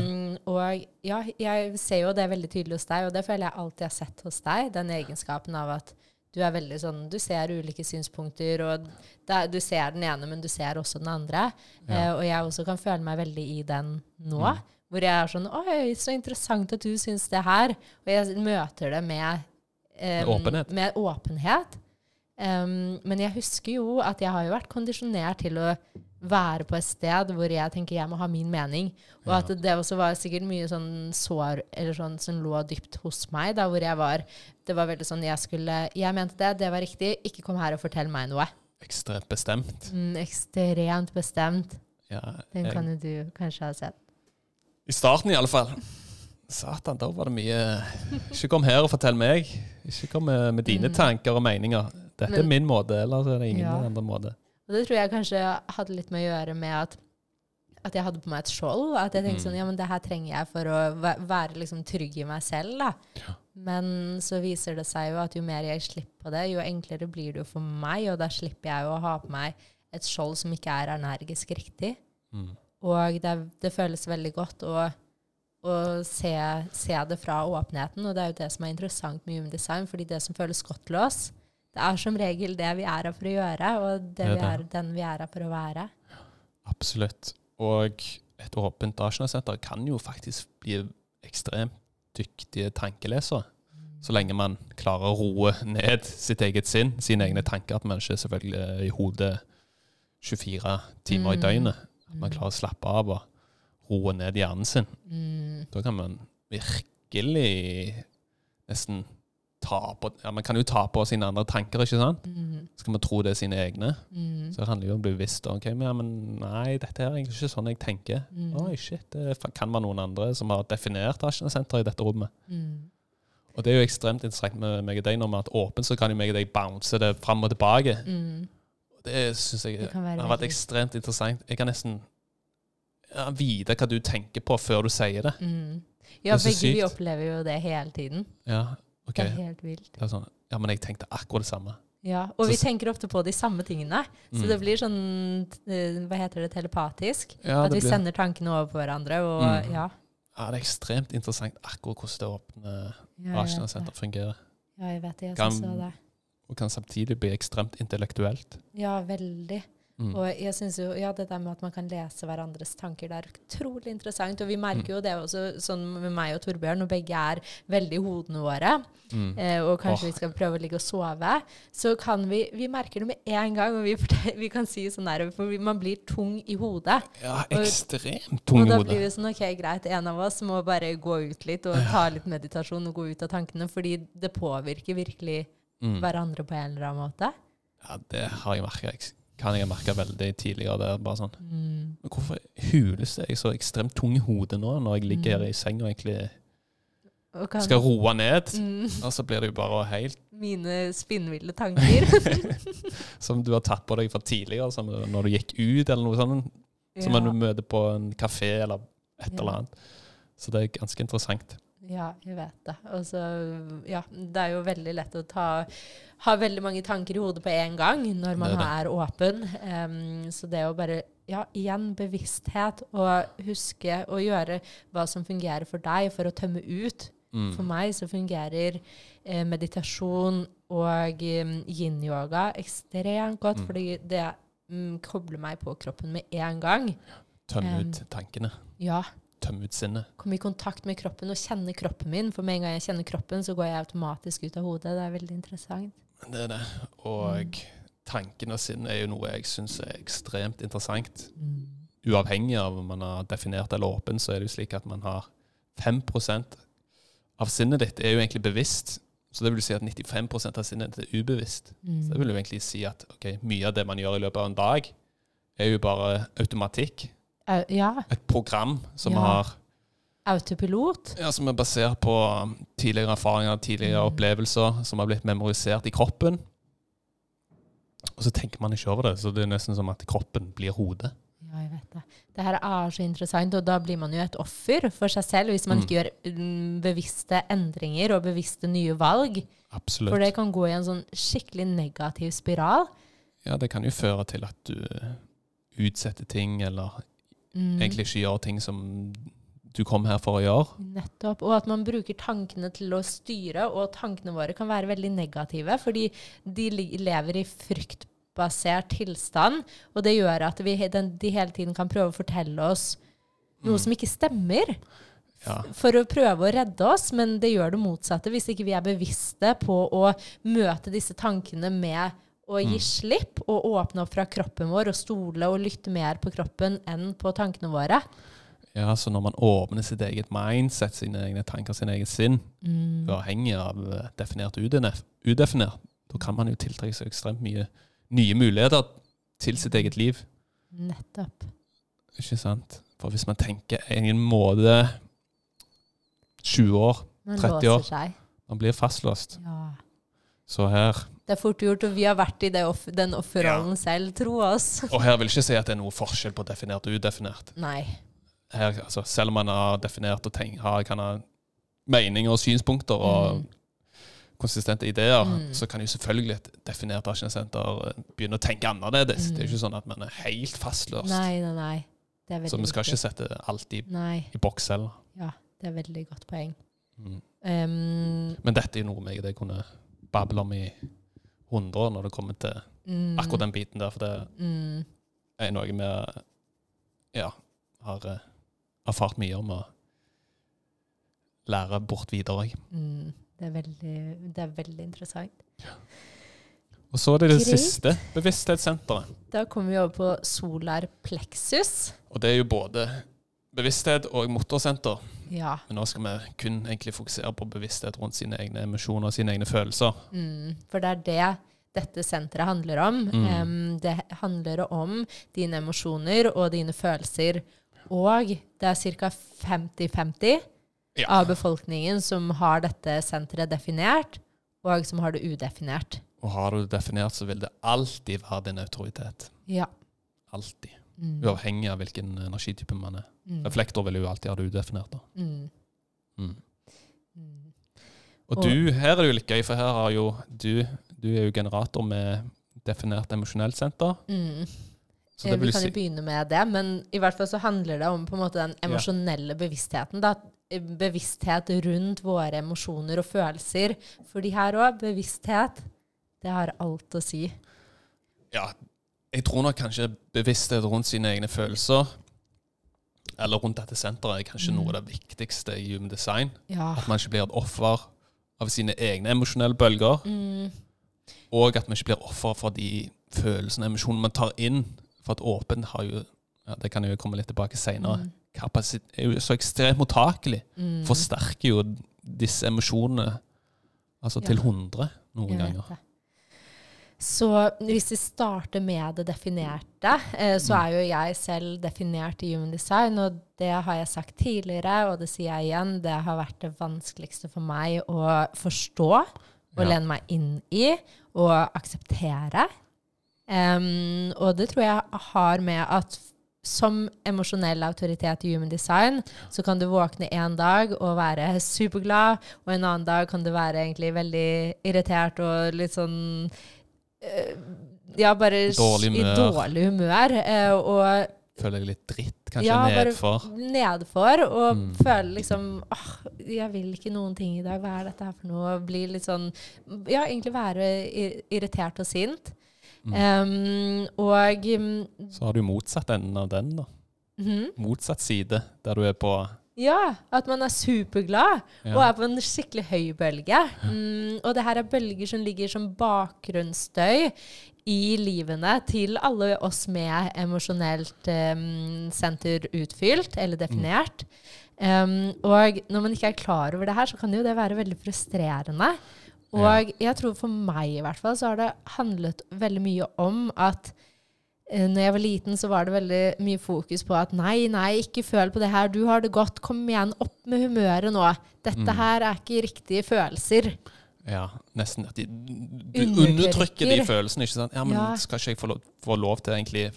og ja, jeg ser jo det veldig tydelig hos deg, og det føler jeg alltid har sett hos deg. Den egenskapen av at du er veldig sånn Du ser ulike synspunkter, og det er, du ser den ene, men du ser også den andre. Eh, og jeg også kan føle meg veldig i den nå. Mm. Hvor jeg er sånn Oi, så interessant at du syns det her. Og jeg møter det med um, Med åpenhet. Med åpenhet. Em, men jeg husker jo at jeg har jo vært kondisjonert til å være på et sted hvor jeg tenker jeg må ha min mening. Og at det også var sikkert mye sånn sår eller sånn som lå dypt hos meg, da hvor jeg var Det var veldig sånn jeg skulle Jeg mente det, det var riktig. Ikke kom her og fortell meg noe. Ekstremt bestemt. Mm, ekstremt bestemt. Ja, Den jeg, kan jo du kanskje ha sett. I starten, i alle fall. Satan, da var det mye Ikke kom her og fortell meg. Ikke kom med, med dine Mm. tanker og meninger. Dette Men- er min måte, eller så er det ingen Ja. andre måte. Og det tror jeg kanskje hadde litt med å gjøre med at, at jeg hadde på meg et skjold. At jeg tenkte Mm. sånn, ja, men det her trenger jeg for å væ- være liksom trygg i meg selv. da. Ja. Men så viser det seg jo at jo mer jeg slipper på det, jo enklere blir det jo for meg. Og da slipper jeg jo å ha på meg et skjold som ikke er energisk riktig. Mm. Og det, det føles veldig godt å, å se, se det fra åpenheten. Og det er jo det som er interessant med Human Design, fordi det som føles godt til oss, det er som regel det vi er her for å gjøre, og det, Det er vi er, den vi er her for å være. Absolutt. Og et åpent Arsenal-senter kan jo faktisk bli ekstremt dyktige tankelesere. Så lenge man klarer å roe ned sitt eget sinn, sine egne tanker. At man ikke selvfølgelig er i hodet 24 timer i Mm. døgnet. At man klarer å slappe av og roe ned hjernen sin. Mm. Da kan man virkelig nesten på ja, Man kan jo ta på sine andre tanker, ikke sant? Mm. Skal man tro det er sine egne? Mm. Så det handler jo om å bli bevisst. Ok, men, ja, men nei, dette er egentlig ikke sånn jeg tenker. Mm. Oi, shit, det kan være noen andre som har definert Asjna-senteret i dette rommet. Mm. Og det er jo ekstremt interessant med meg og deg. Når vi har hatt åpent, så kan jo meg og deg bounce det fram og tilbake. Mm. Det syns jeg Det har vært ekstremt interessant. Jeg kan nesten ja, vite hva du tenker på før du sier det. Mm. Ja, begge vi opplever jo det hele tiden. Ja, ok. Det er helt vilt. Det er sånn, ja, men jeg tenkte akkurat det samme. Ja, og Så vi tenker ofte på de samme tingene. Så Mm. det blir sånn eh, Hva heter det? Telepatisk. Ja, At vi blir- sender tankene over på hverandre. Og Mm. ja. Ja, det er ekstremt interessant akkurat hvordan det åpne Ja. Asjna-senter fungerer. Ja, jeg vet det. Jeg Kan- syns det. Og kan samtidig bli ekstremt intellektuelt. Ja, veldig. Mm. Og jeg synes jo, ja, det der med at man kan lese hverandres tanker, det er utrolig interessant. Og vi Mm. merker jo det også, sånn med meg og Torbjørn, når begge er veldig i hodene våre, Mm. eh, og kanskje oh. vi skal prøve å ligge og sove, så kan vi Vi merker det med en gang, og vi, [laughs] vi kan si sånn der For man blir tung i hodet. Ja, ekstremt tung i hodet. og da blir det sånn OK, greit, en av oss må bare gå ut litt og ta litt meditasjon og gå ut av tankene, fordi det påvirker virkelig Mm. hverandre på en eller annen måte. Ja, det har jeg merka. Kan jeg ha merka veldig tidligere. Det er bare sånn Mm. Hvorfor hules det? jeg så ekstremt tung i hodet nå, når jeg ligger Mm. her i senga og egentlig Og skal roe ned? mm, Og så blir det jo bare helt mine spinnville tanker. [laughs] som du har tatt på deg fra tidligere, som når du gikk ut eller noe sånt. Som ja. når du møter på en kafé eller et eller annet. Så det er ganske interessant. Ja, jeg vet det. Og så, ja, det er jo veldig lett å ta ha veldig mange tanker i hodet på en gang når man Det er er, åpen. Um, så det å bare Ja, igjen bevissthet, og huske å gjøre hva som fungerer for deg, for å tømme ut. Mm. For meg så fungerer eh, meditasjon og um, yin-yoga ekstremt godt, Mm. fordi det mm, kobler meg på kroppen med en gang. Tømme Um, ut tankene. Ja, Tømme ut sinnet. komme i kontakt med kroppen og kjenne kroppen min. For med en gang jeg kjenner kroppen, så går jeg automatisk ut av hodet. Det er veldig interessant. Det er det. Og Mm. tanken og sinnet er jo noe jeg syns er ekstremt interessant. Mm. Uavhengig av om man har definert eller åpen, så er det jo slik at man har 5% av sinnet ditt er jo egentlig bevisst. Så det vil si at 95% av sinnet ditt er ubevisst. Så det vil jo egentlig si at okay, mye av det man gjør i løpet av en dag, er jo bare automatikk. Au- Ja, Et program som Ja. har autopilot. Ja, som er basert på um, tidligere erfaringer, tidligere Mm. opplevelser, som har blitt memorisert i kroppen. Og så tenker man ikke over det, så det er nesten som at kroppen blir hodet. Ja, jeg vet det. Det her er så interessant, og da blir man jo et offer for seg selv hvis man Mm. ikke gjør mm, bevisste endringer og bevisste nye valg. Absolutt. For det kan gå i en sånn skikkelig negativ spiral. Ja, det kan jo føre til at du eh, utsetter ting, eller Mm. egentlig ikke gjør ting som du kom her for å gjøre. Nettopp. Og at man bruker tankene til å styre, og tankene våre kan være veldig negative, fordi de lever i fryktbasert tilstand, og det gjør at vi, den, de hele tiden kan prøve å fortelle oss noe Mm. som ikke stemmer, Ja. for å prøve å redde oss, men det gjør det motsatte hvis ikke vi er bevisste på å møte disse tankene med å gi Mm. slipp og åpne opp fra kroppen vår og stole og lytte mer på kroppen enn på tankene våre. ja, så når man åpner sitt eget mindset, sine egne tanker, sin egen sinn, Mm. uavhengig av eh, definert og udefinert, da kan man jo tiltrekke seg ekstremt mye nye muligheter til sitt eget liv. Nettopp. Ikke sant? For hvis man tenker en måte 20 år, Man 30 år. man blir fastlåst. Ja. Så her Det er fort gjort, og vi har vært i det off den offerrollen selv, tro oss. [laughs] Og her vil jeg ikke si at det er noe forskjell på definert og udefinert. Nei. Her, altså, selv om man har definert og tenkt, har, kan ha meninger og synspunkter og Mm. konsistente ideer, Mm. så kan jo selvfølgelig et definert aksjesenter begynne å tenke annerledes. Mm. Det er jo ikke sånn at man er helt fastløst. Nei, nei, nei. Det er veldig så vi skal viktig. ikke sette alt i, Nei. i boks selv. Ja, det er veldig godt poeng. Mm. Um, Men dette er jo noe jeg, kunne bable om i 100 år når det kommer til mm, akkurat den biten der. For det Mm, er noe vi ja, har eh, erfart mye om å lære bort videre. òg. mm, det, det er veldig interessant. Og så er det det Greit. siste bevissthetssenteret. Da kommer vi over på solar plexus. Og det er jo både bevissthet og motorsenter. Ja. Men nå skal vi kun egentlig fokusere på bevissthet rundt sine egne emosjoner og sine egne følelser. Mm, for det er det dette senteret handler om. Mm. Um, det handler om dine emosjoner og dine følelser. Og det er ca. 50-50 Ja. av befolkningen som har dette senteret definert, og som har det udefinert. Og har du det definert, så vil det alltid være din autoritet. Ja. Alltid. Mm. Uavhengig av hvilken energitype man er. Mm. Reflektor vil jo alltid ha det udefinert. da. Mm. Mm. Mm. Og du, her er det jo litt gøy, for her har jo du Du er jo generator med definert emosjonelt senter. Mm. Så Eh, Vi kan si jo begynne med det, men i hvert fall så handler det om på en måte den emosjonelle bevisstheten. Da. Eh, Bevissthet rundt våre emosjoner og følelser. Fordi her òg, bevissthet, det har alt å si. Ja, jeg tror nok kanskje bevissthet rundt sine egne følelser, eller rundt dette senteret, er kanskje Mm. noe av det viktigste i human design. Ja. At man ikke blir et offer av sine egne emosjonelle bølger, Mm. og at man ikke blir offer for de følelsene og emosjonene man tar inn. For at åpen har jo ja, Det kan jeg jo komme litt tilbake senere. Mm. Er jo så ekstremt mottakelig. Mm. Forsterker jo disse emosjonene altså Ja. til 100 noen ganger. det. Så hvis vi starter med det definerte, eh, så er jo jeg selv definert i Human Design, og det har jeg sagt tidligere, og det sier jeg igjen, det har vært det vanskeligste for meg å forstå og Ja. lene meg inn i og akseptere. Um, og det tror jeg har med at som emosjonell autoritet i Human Design, så kan du våkne en dag og være superglad, og en annen dag kan du være egentlig veldig irritert og litt sånn Ja, bare Dårlig i dårlig humør. eh, og Føler jeg litt dritt, kanskje Ja, nedfor. nedfor, og Mm. føler liksom åh, jeg vil ikke noen ting i dag. Hva er dette her for noe? Blir litt sånn Ja, egentlig være irritert og sint. Mm. Um, og mm, Så har du motsatt enden av den, da. mhm. Motsatt side, der du er på Ja, at man er superglad ja. og er på en skikkelig høy bølge. Mm, og det her er bølger som ligger som bakgrunnsstøy i livene til alle oss med emosjonelt um, senter utfylt eller definert. Um, og når man ikke er klar over det her, så kan jo det være veldig frustrerende. Og jeg tror for meg i hvert fall så har det handlet veldig mye om at når jeg var liten, så var det veldig mye fokus på at nei, nei, ikke føl på det her. Du har det godt. Kom igjen, opp med humøret nå. Dette Mm. her er ikke riktige følelser. ja, nesten at de, du Undertrykker. de følelsene. ikke sant? Ja, men Ja. skal ikke jeg få lov, få lov til egentlig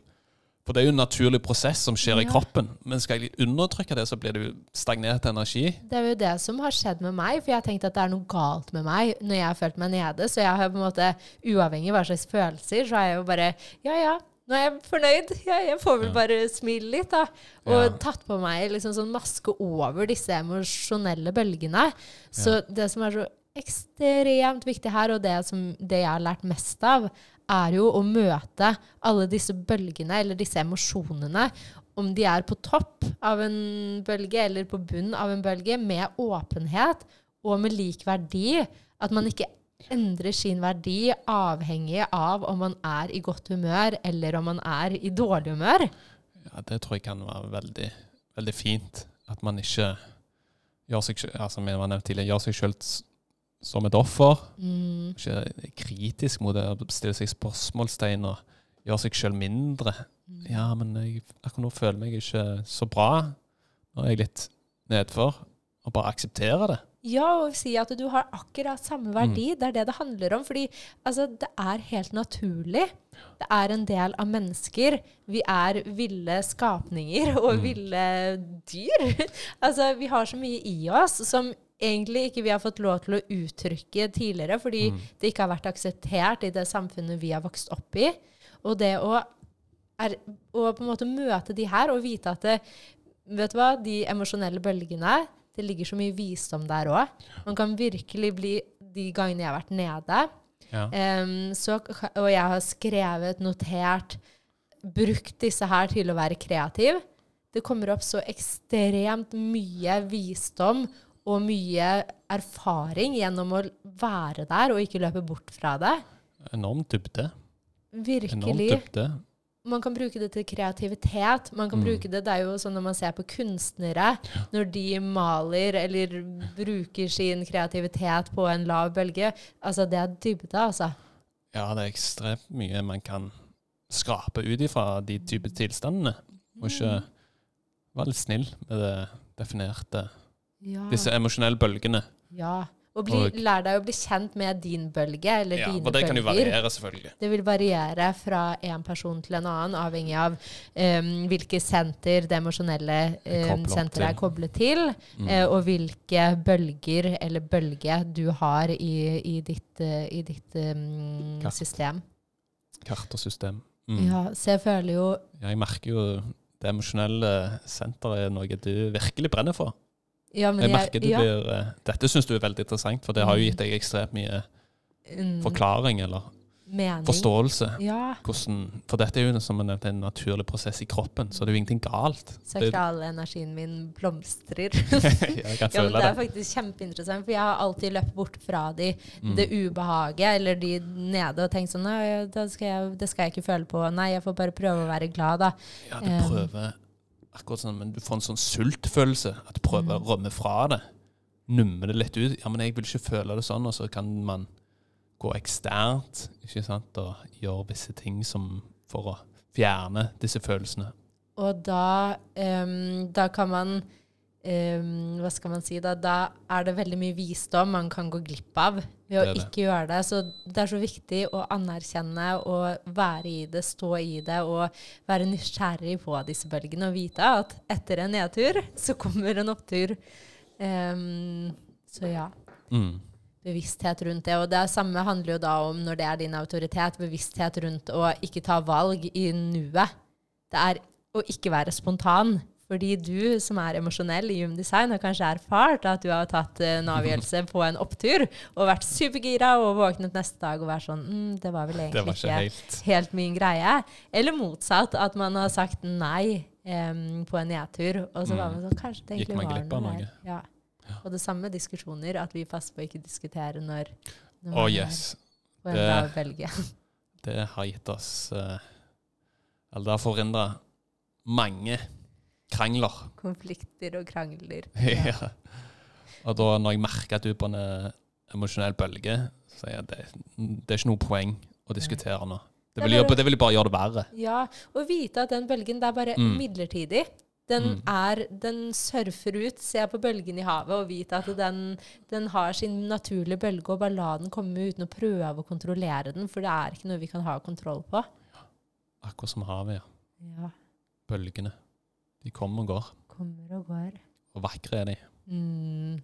For det er jo en naturlig prosess som skjer i kroppen. Men skal jeg undertrykke det, så blir det jo stagnert energi. Det er jo det som har skjedd med meg, for jeg har tenkt at det er noe galt med meg når jeg har følt meg nede. Så jeg har på en måte, uavhengig av hva slags følelser, så har jeg jo bare Ja, ja, nå er jeg fornøyd. Ja, jeg får vel bare smile litt, da. Og Ja. tatt på meg liksom sånn maske over disse emosjonelle bølgene. Så det som er så ekstremt viktig her, og det, som, det jeg har lært mest av, er jo å møte alle disse bølgene, eller disse emosjonene, om de er på topp av en bølge eller på bunn av en bølge, med åpenhet og med lik verdi. At man ikke endrer sin verdi avhengig av om man er i godt humør eller om man er i dårlig humør. Ja, Det tror jeg kan være veldig, veldig fint. At man ikke gjør seg, altså, gjør seg selv som et offer. Mm. Ikke er kritisk mot det, stille seg spørsmålstegn og gjøre seg selv mindre. Mm. Ja, men jeg, akkurat nå føler jeg meg ikke så bra. Nå er jeg litt nedfor. Og bare akseptere det. Ja, og si at du har akkurat samme verdi. Det er det det handler om. Fordi altså, det er helt naturlig. Det er en del av mennesker. Vi er ville skapninger og Mm. ville dyr. [laughs] altså, vi har så mye i oss som egentlig ikke vi har fått lov til å uttrykke tidligere, fordi Mm. det ikke har vært akseptert i det samfunnet vi har vokst opp i. Og det å, er, å på en måte møte de her og vite at det, vet du hva, de emosjonelle bølgene det ligger så mye visdom der òg. Man kan virkelig bli De gangene jeg har vært nede, Ja. um, så, og jeg har skrevet, notert, brukt disse her til å være kreativ Det kommer opp så ekstremt mye visdom og mye erfaring gjennom å være der og ikke løpe bort fra det. Enorm dybde. Enorm Virkelig. dybde. Man kan bruke det til kreativitet. Man kan Mm. bruke det, det er jo sånn når man ser på kunstnere, når de maler eller bruker sin kreativitet på en lav bølge. Altså, det er dybde, altså. Ja, det er ekstremt mye man kan skrape ut ifra de type tilstandene. Og ikke være litt snill med det definerte Ja. Disse emosjonelle bølgene. ja. Og bli, Og- lær deg å bli kjent med din bølge, eller Ja, dine for det kan jo variere, selvfølgelig. Det vil variere fra en person til en annen, avhengig av um, hvilke senter det emosjonelle um, senteret er koblet til, Mm. uh, og hvilke bølger eller bølge du har i, i ditt, uh, i ditt um, Kart. system. Kart og system. Mm. Ja, så jeg føler jo Ja, jeg merker jo det emosjonelle senteret er noe du virkelig brenner for. Ja, men Jeg merker du ja, blir eh, Dette syns du er veldig interessant, for det har jo gitt deg ekstremt mye mm, forklaring eller mening. forståelse. Ja. Hvordan, for dette er jo som jeg nevnte, en naturlig prosess i kroppen, så det er jo ingenting galt. Sakralenergien min blomstrer. [laughs] jeg kan [laughs] Ja, men det er det. faktisk kjempeinteressant, for jeg har alltid løpt bort fra de, Mm. det ubehaget, eller de nede, og tenkt sånn Nei, det skal, jeg, det skal jeg ikke føle på. Nei, jeg får bare prøve å være glad, da. Ja, du Um, prøver akkurat sånn, men du får en sånn sultfølelse. At du prøver Mm. å rømme fra det. Numme det litt ut. Ja, men jeg vil ikke føle det sånn, og så kan man gå eksternt ikke sant, og gjøre visse ting som for å fjerne disse følelsene. Og da, um, da kan man em, Hva skal man si? Da, da er det veldig mye visdom man kan gå glipp av ved å Det det. ikke gjøre det. Så det er så viktig å anerkjenne og være i det, stå i det og være nysgjerrig på disse bølgene og vite at etter en nedtur så kommer en opptur. Um, så ja Mm. bevissthet rundt det. Og det samme handler jo da om, når det er din autoritet, bevissthet rundt å ikke ta valg i nuet. Det er å ikke være spontan. Fordi du som er emosjonell i Human Design, har kanskje erfart at du har tatt eh, en avgjørelse [laughs] på en opptur og vært supergira og våknet neste dag og vært sånn mm, Det var vel egentlig var ikke helt helt min greie. Eller motsatt, at man har sagt nei um, på en nedtur, og så var Mm. man sånn Kanskje det egentlig var noe der. Ja. Og det samme med diskusjoner, at vi passer på å ikke diskutere når, når man yes. på en Det- lav bølge. Det har gitt oss uh, Eller det har forhindra mange krangler. Konflikter og krangler. [laughs] ja. Og da når jeg merker at du er på en eh, emosjonell bølge, så sier jeg at det, det er ikke noe poeng å diskutere nå. Det er vil, det vil bare gjøre det verre. Ja, og vite at den bølgen det er bare Mm. midlertidig. Den, Mm. er, den surfer ut, se på bølgen i havet og vite at den, den har sin naturlige bølge, og bare la den komme uten å prøve å kontrollere den, for det er ikke noe vi kan ha kontroll på. Akkurat som havet, ja. Ja, Bølgene. De kommer og går. kommer og går. Og vakre er de. Mm.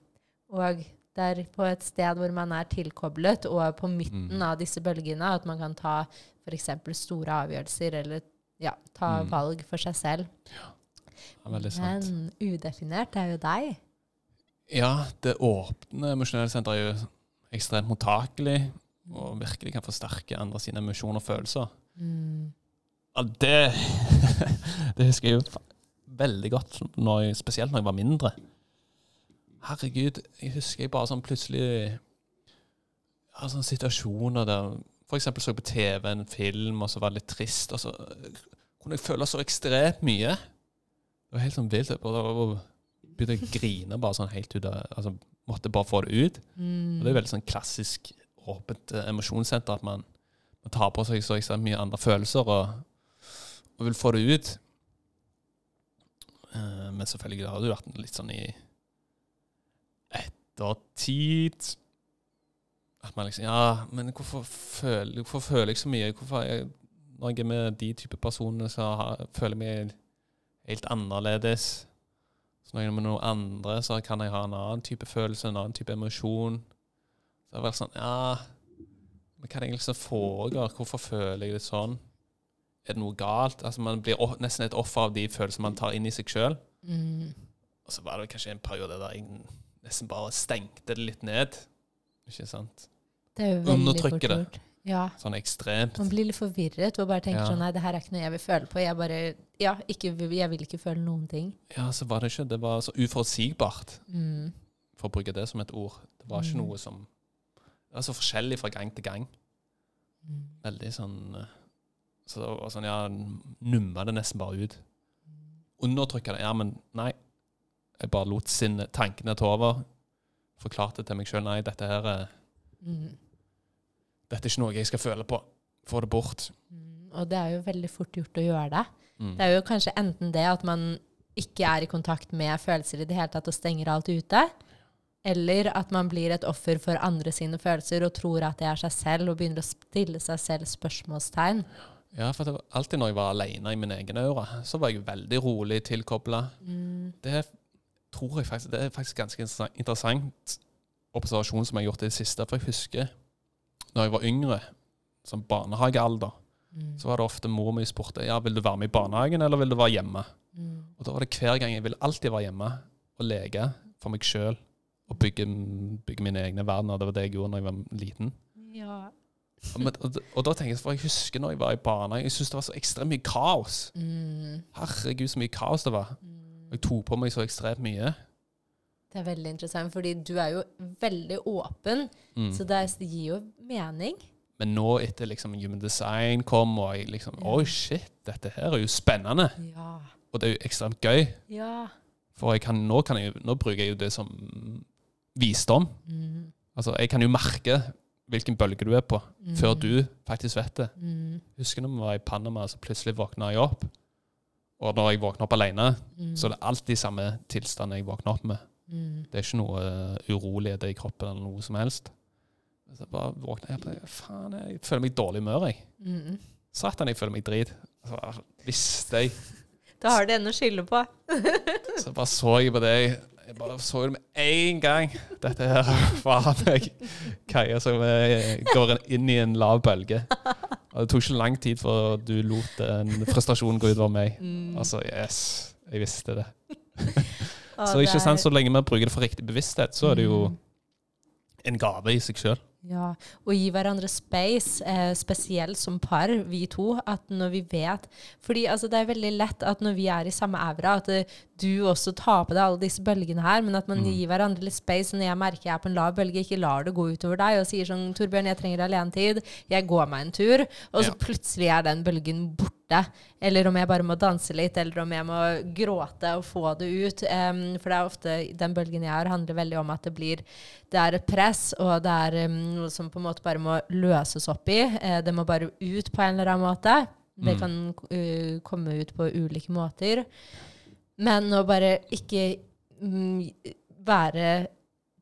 Og det er på et sted hvor man er tilkoblet, og på midten Mm. av disse bølgene, at man kan ta f.eks. store avgjørelser, eller ja, ta Mm. valg for seg selv. Ja, veldig sant. Men udefinert er jo deg. Ja, det åpne emosjonelle senteret er jo ekstremt mottakelig og virkelig kan forsterke andre sine emosjoner og følelser. Mm. Ja, det, [laughs] det husker jeg jo veldig godt, når jeg, spesielt når jeg var mindre. Herregud, jeg husker jeg bare sånn plutselig ja, sånne situasjoner der eksempel så jeg på TV en film, og så var det litt trist, og så kunne jeg føle så ekstremt mye. Det var helt sånn vilt. Jeg bare begynte å grine bare sånn helt ut altså, Måtte bare få det ut. Mm. Og det er veldig sånn klassisk åpent eh, emosjonssenter, at man, man tar på seg så ekstremt mye andre følelser og, og vil få det ut. Eh, men selvfølgelig har det vært litt sånn i ettertid At man liksom Ja, men hvorfor føler, hvorfor føler jeg så mye? Hvorfor jeg, når jeg er med de type personer, så har, føler jeg meg helt annerledes. Så når jeg er med noen andre, så kan jeg ha en annen type følelse, en annen type emosjon. Så det har vært sånn Ja, men hva er det egentlig som foregår? Hvorfor føler jeg det sånn? Er det noe galt? Altså Man blir nesten et offer av de følelsene man tar inn i seg sjøl. Mm. Og så var det kanskje en periode der jeg nesten bare stengte det litt ned. Ikke sant? Det er jo veldig fort gjort. Ja. Sånn ekstremt. Man blir litt forvirret og bare tenker Ja. sånn Nei, det her er ikke noe jeg vil føle på. Jeg bare Ja, ikke, jeg vil ikke føle noen ting. Ja, så var det ikke Det var så uforutsigbart, Mm. for å bruke det som et ord. Det var ikke Mm. noe som Det var så forskjellig fra gang til gang. Mm. Veldig sånn eh, Så det var sånn, ja, numma det nesten bare ut. Undertrykka det. Ja, men nei. Jeg bare lot sinne, tankene ta over. Forklarte til meg sjøl nei, dette her er, Mm. dette er ikke noe jeg skal føle på. Få det bort. Mm. Og det er jo veldig fort gjort å gjøre det. Mm. Det er jo kanskje enten det at man ikke er i kontakt med følelser i det hele tatt og stenger alt ute, eller at man blir et offer for andre sine følelser og tror at det er seg selv, og begynner å stille seg selv spørsmålstegn. Ja, for det var alltid når jeg var alene i min egen aura, så var jeg veldig rolig tilkobla. Mm. Det tror jeg faktisk Det er faktisk ganske interessant observasjon som jeg har gjort i det siste. For jeg husker når jeg var yngre, som barnehagealder, Mm. så var det ofte mor mi spurte ja, vil du være med i barnehagen eller vil du være hjemme. Mm. Og da var det hver gang jeg ville alltid være hjemme og leke for meg sjøl og bygge, bygge mine egne verdener. Det var det jeg gjorde når jeg var liten. Ja. Men, og, og da tenker jeg, for jeg husker når jeg var i barnehagen, jeg syntes det var så ekstremt mye kaos. Mm. Herregud, så mye kaos det var. Og jeg tok på meg så ekstremt mye. Det er veldig interessant, fordi du er jo veldig åpen, Mm. så det gir jo mening. Men nå etter liksom Human Design kom, og jeg liksom Ja. Oi, shit, dette her er jo spennende. Ja. Og det er jo ekstremt gøy. Ja. For kan, nå, kan jeg, nå bruker jeg jo det som visdom. Mm. Altså, jeg kan jo merke hvilken bølge du er på, Mm. før du faktisk vet det. Mm. Husker når vi var i Panama, så plutselig våkna jeg opp. Og når jeg våkner opp alene, Mm. så er det alltid samme tilstand jeg våkner opp med. Mm. Det er ikke noe uh, urolighet i kroppen eller noe som helst. Så jeg bare våkner jeg opp Faen, jeg føler meg i dårlig humør, jeg. Mm. Satan, jeg føler meg drit. Så visste jeg. Da har du en å skylde på. Så bare så jeg på det. Jeg bare så det med én gang. Dette her [laughs] faen meg kaia som eh, går inn i en lav bølge. Og det tok ikke lang tid før du lot den frustrasjonen gå utover meg. Mm. Altså, yes. Jeg visste det. Så ikke sant, så lenge vi bruker det for riktig bevissthet, så er det jo Mm. en gave i seg sjøl. Ja, og gi hverandre space, eh, spesielt som par, vi to, at når vi vet Fordi altså, det er veldig lett at når vi er i samme aura, at uh, du også tar på deg alle disse bølgene her, men at man Mm. gir hverandre litt space. Når jeg merker jeg er på en lav bølge, ikke lar det gå utover deg og sier sånn 'Torbjørn, jeg trenger alenetid. Jeg går meg en tur.' Og så Ja. plutselig er den bølgen borte. Eller om jeg bare må danse litt, eller om jeg må gråte og få det ut. Um, for det er ofte den bølgen jeg har, handler veldig om at det blir det er et press, og det er um, noe som på en måte bare må løses opp i. Uh, det må bare ut på en eller annen måte. Det Mm. kan uh, komme ut på ulike måter. Men å bare ikke um, være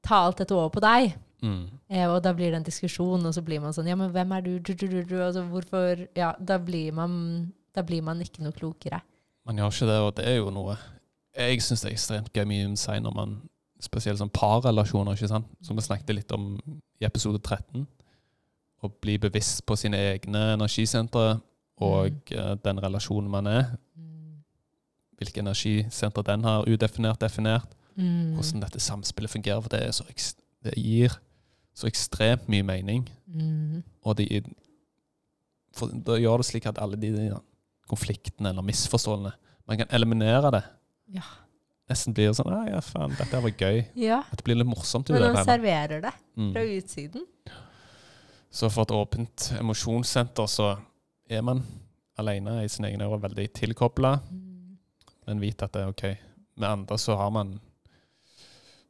Ta alt dette over på deg. Mm. Eh, og da blir det en diskusjon, og så blir man sånn Ja, men hvem er du? du, du, du, du altså, hvorfor Ja, da blir man Da blir man ikke noe klokere. Man gjør ikke det, og det er jo noe Jeg syns det er ekstremt gøy med Human Design når man Spesielt sånn parrelasjoner, ikke sant? som vi snakket litt om i episode 13. Å bli bevisst på sine egne energisentre og mm. den relasjonen man er. Mm. Hvilke energisenter den har udefinert, definert. Mm. Hvordan dette samspillet fungerer. For det, så det gir så ekstremt mye mening. Mm. Og de, da gjør det slik at alle de konfliktene eller misforståelsene Man kan eliminere det. Ja. Nesten blir det sånn «Ah, Ja, faen, dette var gøy. ja. At det blir litt morsomt. Men man serverer det fra Mm. utsiden. Så for et åpent emosjonssenter så er man alene i sine egne ører veldig tilkobla, Mm. men vit at det er OK. Med andre så har man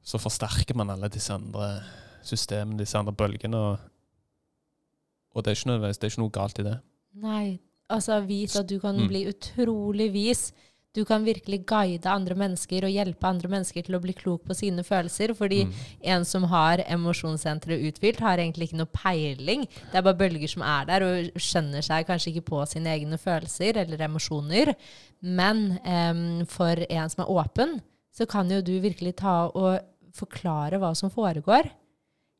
Så forsterker man alle disse andre systemene, disse andre bølgene. Og, og det er ikke det er ikke noe galt i det. Nei. Altså, vit at du kan Mm. bli utrolig vis. Du kan virkelig guide andre mennesker og hjelpe andre mennesker til å bli klok på sine følelser. Fordi Mm. en som har emosjonssenteret utfylt, har egentlig ikke noe peiling. Det er bare bølger som er der, og skjønner seg kanskje ikke på sine egne følelser eller emosjoner. Men um, for en som er åpen, så kan jo du virkelig ta og forklare hva som foregår.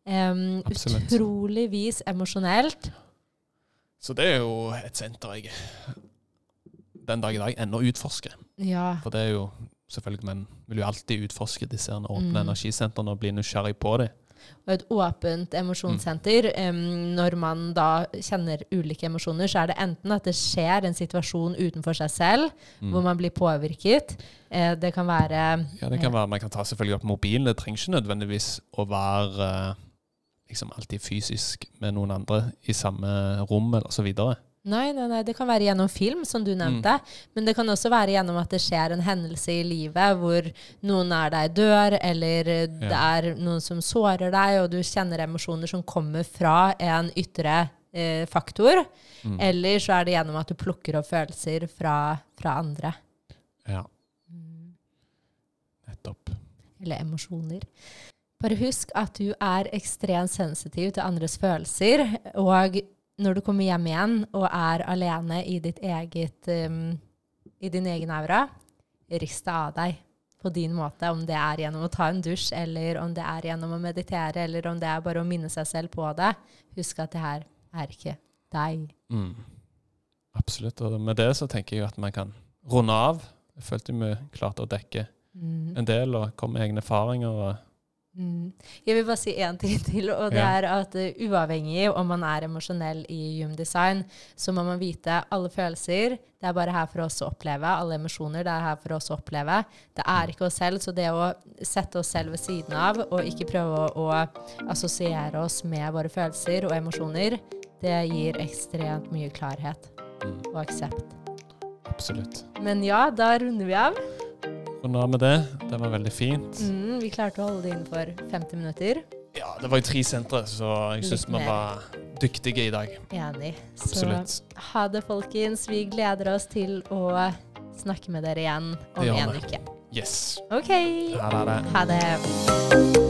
Em, utroligvis emosjonelt. Så det er jo et senter jeg den dag i dag ennå utforsker. Ja. For det er jo selvfølgelig Men vil jo alltid utforske disse åpne Mm. energisentrene og bli nysgjerrig på dem. Og et åpent emosjonssenter, em, når man da kjenner ulike emosjoner, så er det enten at det skjer en situasjon utenfor seg selv, hvor man blir påvirket. Uh, det kan være Mm. Ja, det kan være, Man kan ta selvfølgelig opp mobilen. Det trenger ikke nødvendigvis å være eh, liksom alltid fysisk med noen andre i samme rom eller så videre. Nei, nei, nei, det kan være gjennom film, som du nevnte. Men det kan også være gjennom at det skjer en hendelse i livet hvor noen nær deg dør, eller det Ja. er noen som sårer deg, og du kjenner emosjoner som kommer fra en ytre eh, faktor. Mm. Eller så er det gjennom at du plukker opp følelser fra, fra andre. Ja. Nettopp. Eller emosjoner. Bare husk at du er ekstremt sensitiv til andres følelser. Og når du kommer hjem igjen og er alene i ditt eget um, i din egen aura, rist det av deg på din måte. Om det er gjennom å ta en dusj, eller om det er gjennom å meditere, eller om det er bare å minne seg selv på det. Husk at det her er ikke deg. Mm. Absolutt. Og med det så tenker jeg at man kan runde av. Jeg følte vi klarte å dekke Mm. en del og komme med egne erfaringer. Og, Mm. Jeg vil bare si én ting til, og det Ja. er at uh, uavhengig om man er emosjonell i Human så må man vite alle følelser. Det er bare her for oss å oppleve. Alle emosjoner det er her for oss å oppleve. Det er ikke oss selv, så det å sette oss selv ved siden av og ikke prøve å, å assosiere oss med våre følelser og emosjoner, det gir ekstremt mye klarhet mm, og aksept. absolutt. Men ja, da runder vi av. Runde av med det. Det var veldig fint. Mm, vi klarte å holde det innenfor 50 minutter. Ja, det var jo tre sentre, så jeg syns vi var dyktige i dag. Enig. Så ha det, folkens. Vi gleder oss til å snakke med dere igjen om en uke. Yes. OK. Ha det. Ha det.